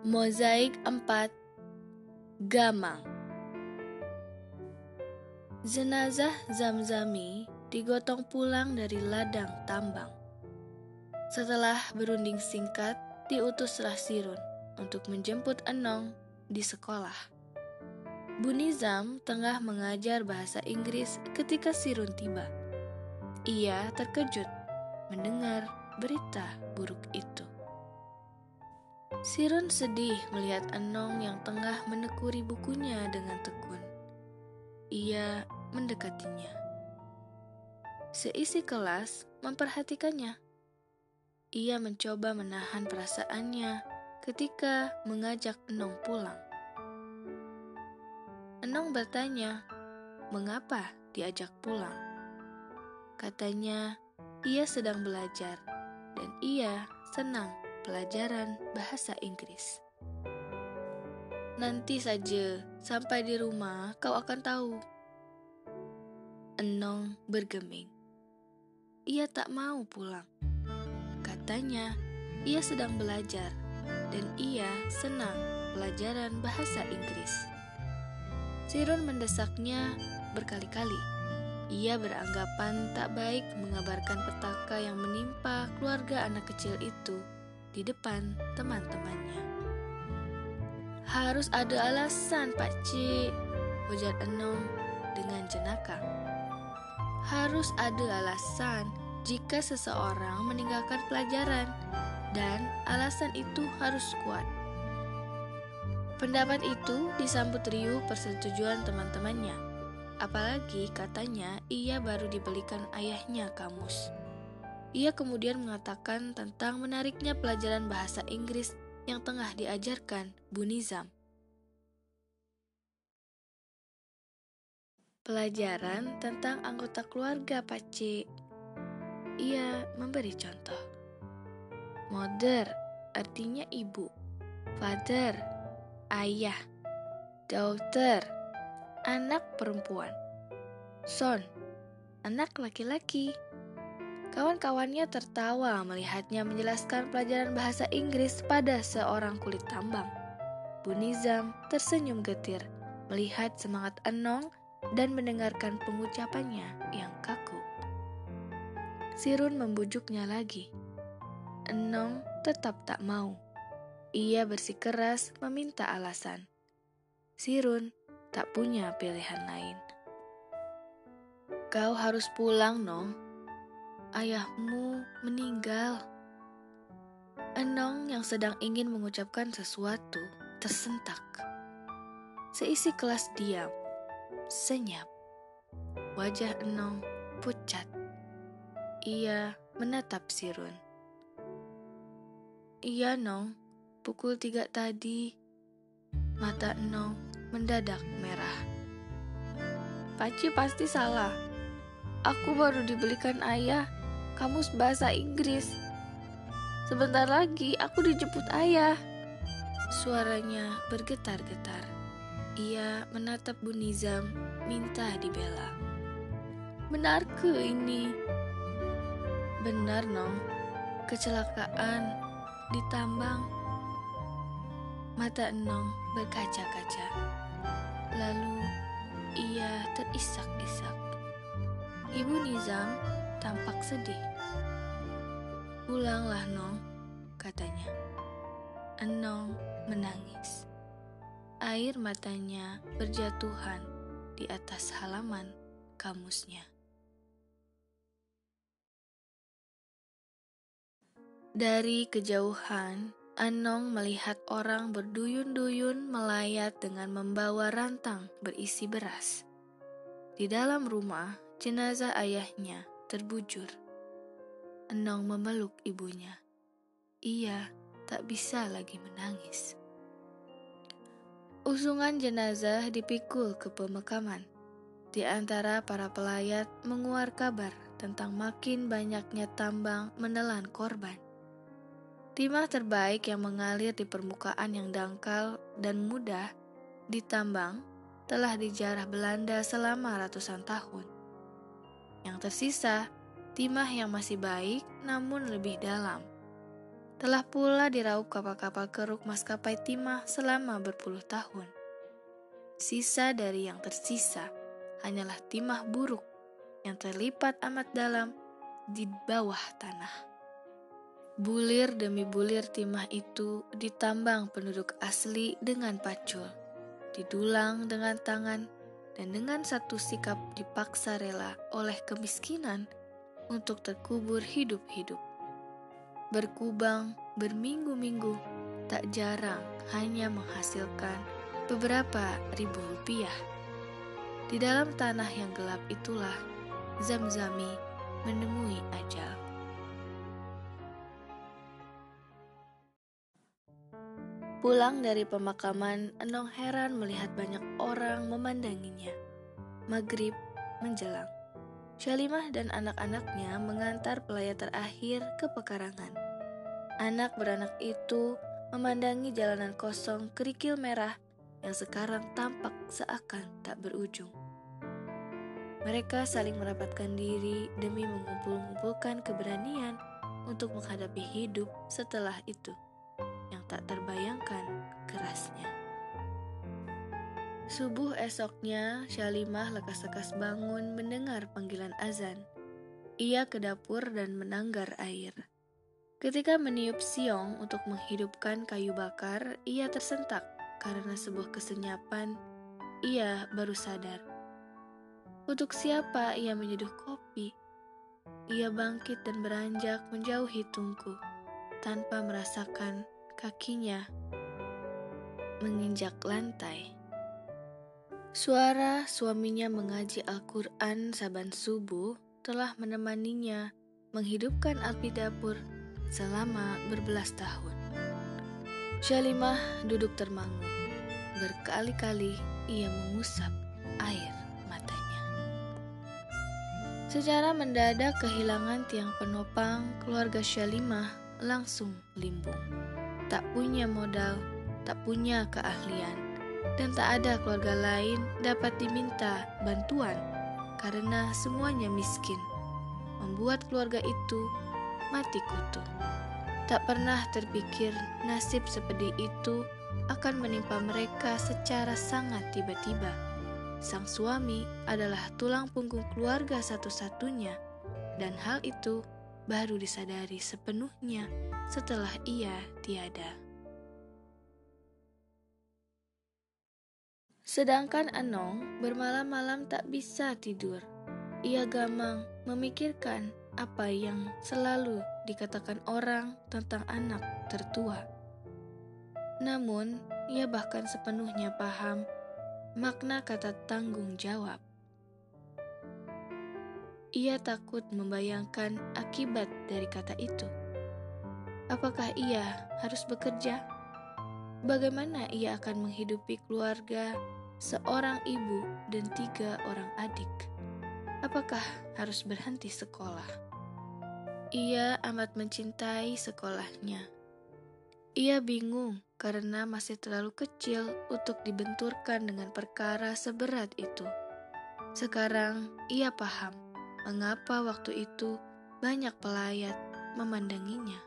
Mozaik 4 Gamang Jenazah Zamzami digotong pulang dari ladang tambang. Setelah berunding singkat, diutuslah Sirun untuk menjemput Enong di sekolah. Bunizam tengah mengajar bahasa Inggris ketika Sirun tiba. Ia terkejut mendengar berita buruk itu. Sirun sedih melihat Enong yang tengah menekuri bukunya dengan tekun. Ia mendekatinya. Seisi kelas memperhatikannya. Ia mencoba menahan perasaannya ketika mengajak Enong pulang. Enong bertanya, mengapa diajak pulang? Katanya, ia sedang belajar dan ia senang pelajaran bahasa Inggris. Nanti saja, sampai di rumah kau akan tahu. Enong bergeming. Ia tak mau pulang. Katanya, ia sedang belajar dan ia senang pelajaran bahasa Inggris. Sirun mendesaknya berkali-kali. Ia beranggapan tak baik mengabarkan petaka yang menimpa keluarga anak kecil itu di depan teman-temannya. Harus ada alasan, Pak Cik, ujar Enong dengan jenaka. Harus ada alasan jika seseorang meninggalkan pelajaran, dan alasan itu harus kuat. Pendapat itu disambut riuh persetujuan teman-temannya. Apalagi katanya ia baru dibelikan ayahnya kamus. Ia kemudian mengatakan tentang menariknya pelajaran bahasa Inggris yang tengah diajarkan Bunizam. Pelajaran tentang anggota keluarga, Paci. Ia memberi contoh. Mother artinya ibu. Father, ayah. Daughter, anak perempuan. Son, anak laki-laki. Kawan-kawannya tertawa melihatnya menjelaskan pelajaran bahasa Inggris pada seorang kulit tambang. Bunizam tersenyum getir melihat semangat Enong dan mendengarkan pengucapannya yang kaku. Sirun membujuknya lagi. Enong tetap tak mau. Ia bersikeras meminta alasan. Sirun tak punya pilihan lain. Kau harus pulang, Nong, ayahmu meninggal. Enong yang sedang ingin mengucapkan sesuatu tersentak. Seisi kelas diam, senyap. Wajah Enong pucat. Ia menatap Sirun. Iya, Nong. Pukul tiga tadi, mata Enong mendadak merah. Paci pasti salah. Aku baru dibelikan ayah kamus bahasa Inggris. Sebentar lagi aku dijemput ayah. Suaranya bergetar-getar. Ia menatap Bunizam minta dibela. Benar ke ini? Benar, Nong. Kecelakaan ditambang. Mata Nong berkaca-kaca. Lalu ia terisak-isak. Ibu Nizam tampak sedih. Pulanglah, Nong, katanya. Enong menangis. Air matanya berjatuhan di atas halaman kamusnya. Dari kejauhan, Anong melihat orang berduyun-duyun melayat dengan membawa rantang berisi beras. Di dalam rumah, jenazah ayahnya terbujur. Enong memeluk ibunya. Ia tak bisa lagi menangis. Usungan jenazah dipikul ke pemakaman. Di antara para pelayat menguar kabar tentang makin banyaknya tambang menelan korban. Timah terbaik yang mengalir di permukaan yang dangkal dan mudah ditambang telah dijarah Belanda selama ratusan tahun. Tersisa timah yang masih baik namun lebih dalam. telah pula diraup kapal-kapal keruk maskapai timah selama berpuluh tahun. Sisa dari yang tersisa hanyalah timah buruk yang terlipat amat dalam di bawah tanah. Bulir demi bulir timah itu ditambang penduduk asli dengan pacul, didulang dengan tangan, dan dengan satu sikap dipaksa rela oleh kemiskinan untuk terkubur hidup-hidup berkubang berminggu-minggu, tak jarang hanya menghasilkan beberapa ribu rupiah. Di dalam tanah yang gelap itulah Zamzami menemui ajal. Pulang dari pemakaman, Enong heran melihat banyak orang memandanginya. Maghrib menjelang. Syalimah dan anak-anaknya mengantar pelayat terakhir ke pekarangan. Anak beranak itu memandangi jalanan kosong kerikil merah yang sekarang tampak seakan tak berujung. Mereka saling merapatkan diri demi mengumpul-ngumpulkan keberanian untuk menghadapi hidup setelah itu yang tak terbayangkan kerasnya. Subuh esoknya, Syalimah lekas-lekas bangun mendengar panggilan azan. Ia ke dapur dan menanggar air. Ketika meniup siong untuk menghidupkan kayu bakar, ia tersentak karena sebuah kesenyapan. Ia baru sadar. Untuk siapa ia menyeduh kopi? Ia bangkit dan beranjak menjauhi tungku, tanpa merasakan kakinya menginjak lantai. Suara suaminya mengaji Al-Quran saban subuh telah menemaninya menghidupkan api dapur selama berbelas tahun. Syalimah duduk termangu. Berkali-kali ia mengusap air matanya. Secara mendadak kehilangan tiang penopang keluarga Syalimah langsung limbung. Tak punya modal, tak punya keahlian dan tak ada keluarga lain dapat diminta bantuan karena semuanya miskin, membuat keluarga itu mati kutu. Tak pernah terpikir nasib seperti itu akan menimpa mereka secara sangat tiba-tiba. Sang suami adalah tulang punggung keluarga satu-satunya, dan hal itu baru disadari sepenuhnya setelah ia tiada. Sedangkan Anong bermalam-malam tak bisa tidur. Ia gamang memikirkan apa yang selalu dikatakan orang tentang anak tertua. Namun, ia bahkan sepenuhnya paham makna kata tanggung jawab. Ia takut membayangkan akibat dari kata itu. Apakah ia harus bekerja? Bagaimana ia akan menghidupi keluarga seorang ibu dan tiga orang adik. Apakah harus berhenti sekolah? Ia amat mencintai sekolahnya. Ia bingung karena masih terlalu kecil untuk dibenturkan dengan perkara seberat itu. Sekarang ia paham mengapa waktu itu banyak pelayat memandanginya.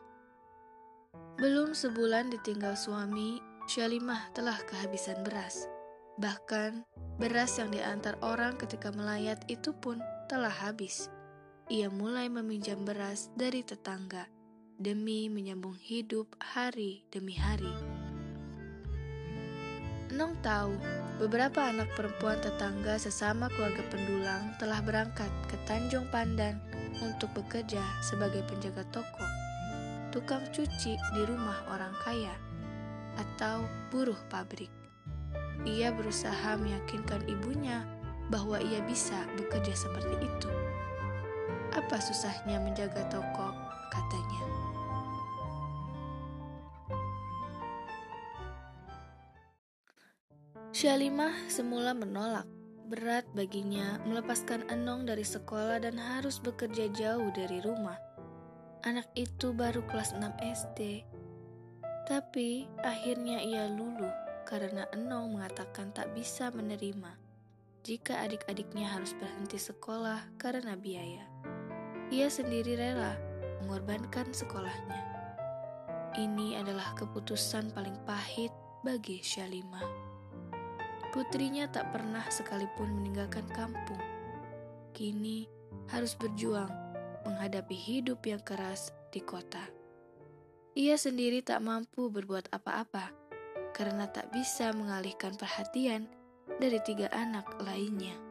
Belum sebulan ditinggal suami, Syalimah telah kehabisan beras. Bahkan, beras yang diantar orang ketika melayat itu pun telah habis. Ia mulai meminjam beras dari tetangga demi menyambung hidup hari demi hari. Enong tahu beberapa anak perempuan tetangga sesama keluarga pendulang telah berangkat ke Tanjung Pandan untuk bekerja sebagai penjaga toko, tukang cuci di rumah orang kaya, atau buruh pabrik. Ia berusaha meyakinkan ibunya bahwa ia bisa bekerja seperti itu. Apa susahnya menjaga toko, Syalimah semula menolak. Berat baginya melepaskan Enong dari sekolah dan harus bekerja jauh dari rumah. Anak itu baru kelas 6 SD. Tapi akhirnya ia luluh karena Enong mengatakan tak bisa menerima jika adik-adiknya harus berhenti sekolah karena biaya. Ia sendiri rela mengorbankan sekolahnya. ini adalah keputusan paling pahit bagi Syalima. Putrinya tak pernah sekalipun meninggalkan kampung. Kini harus berjuang menghadapi hidup yang keras di kota. Ia sendiri tak mampu berbuat apa-apa karena tak bisa mengalihkan perhatian dari tiga anak lainnya.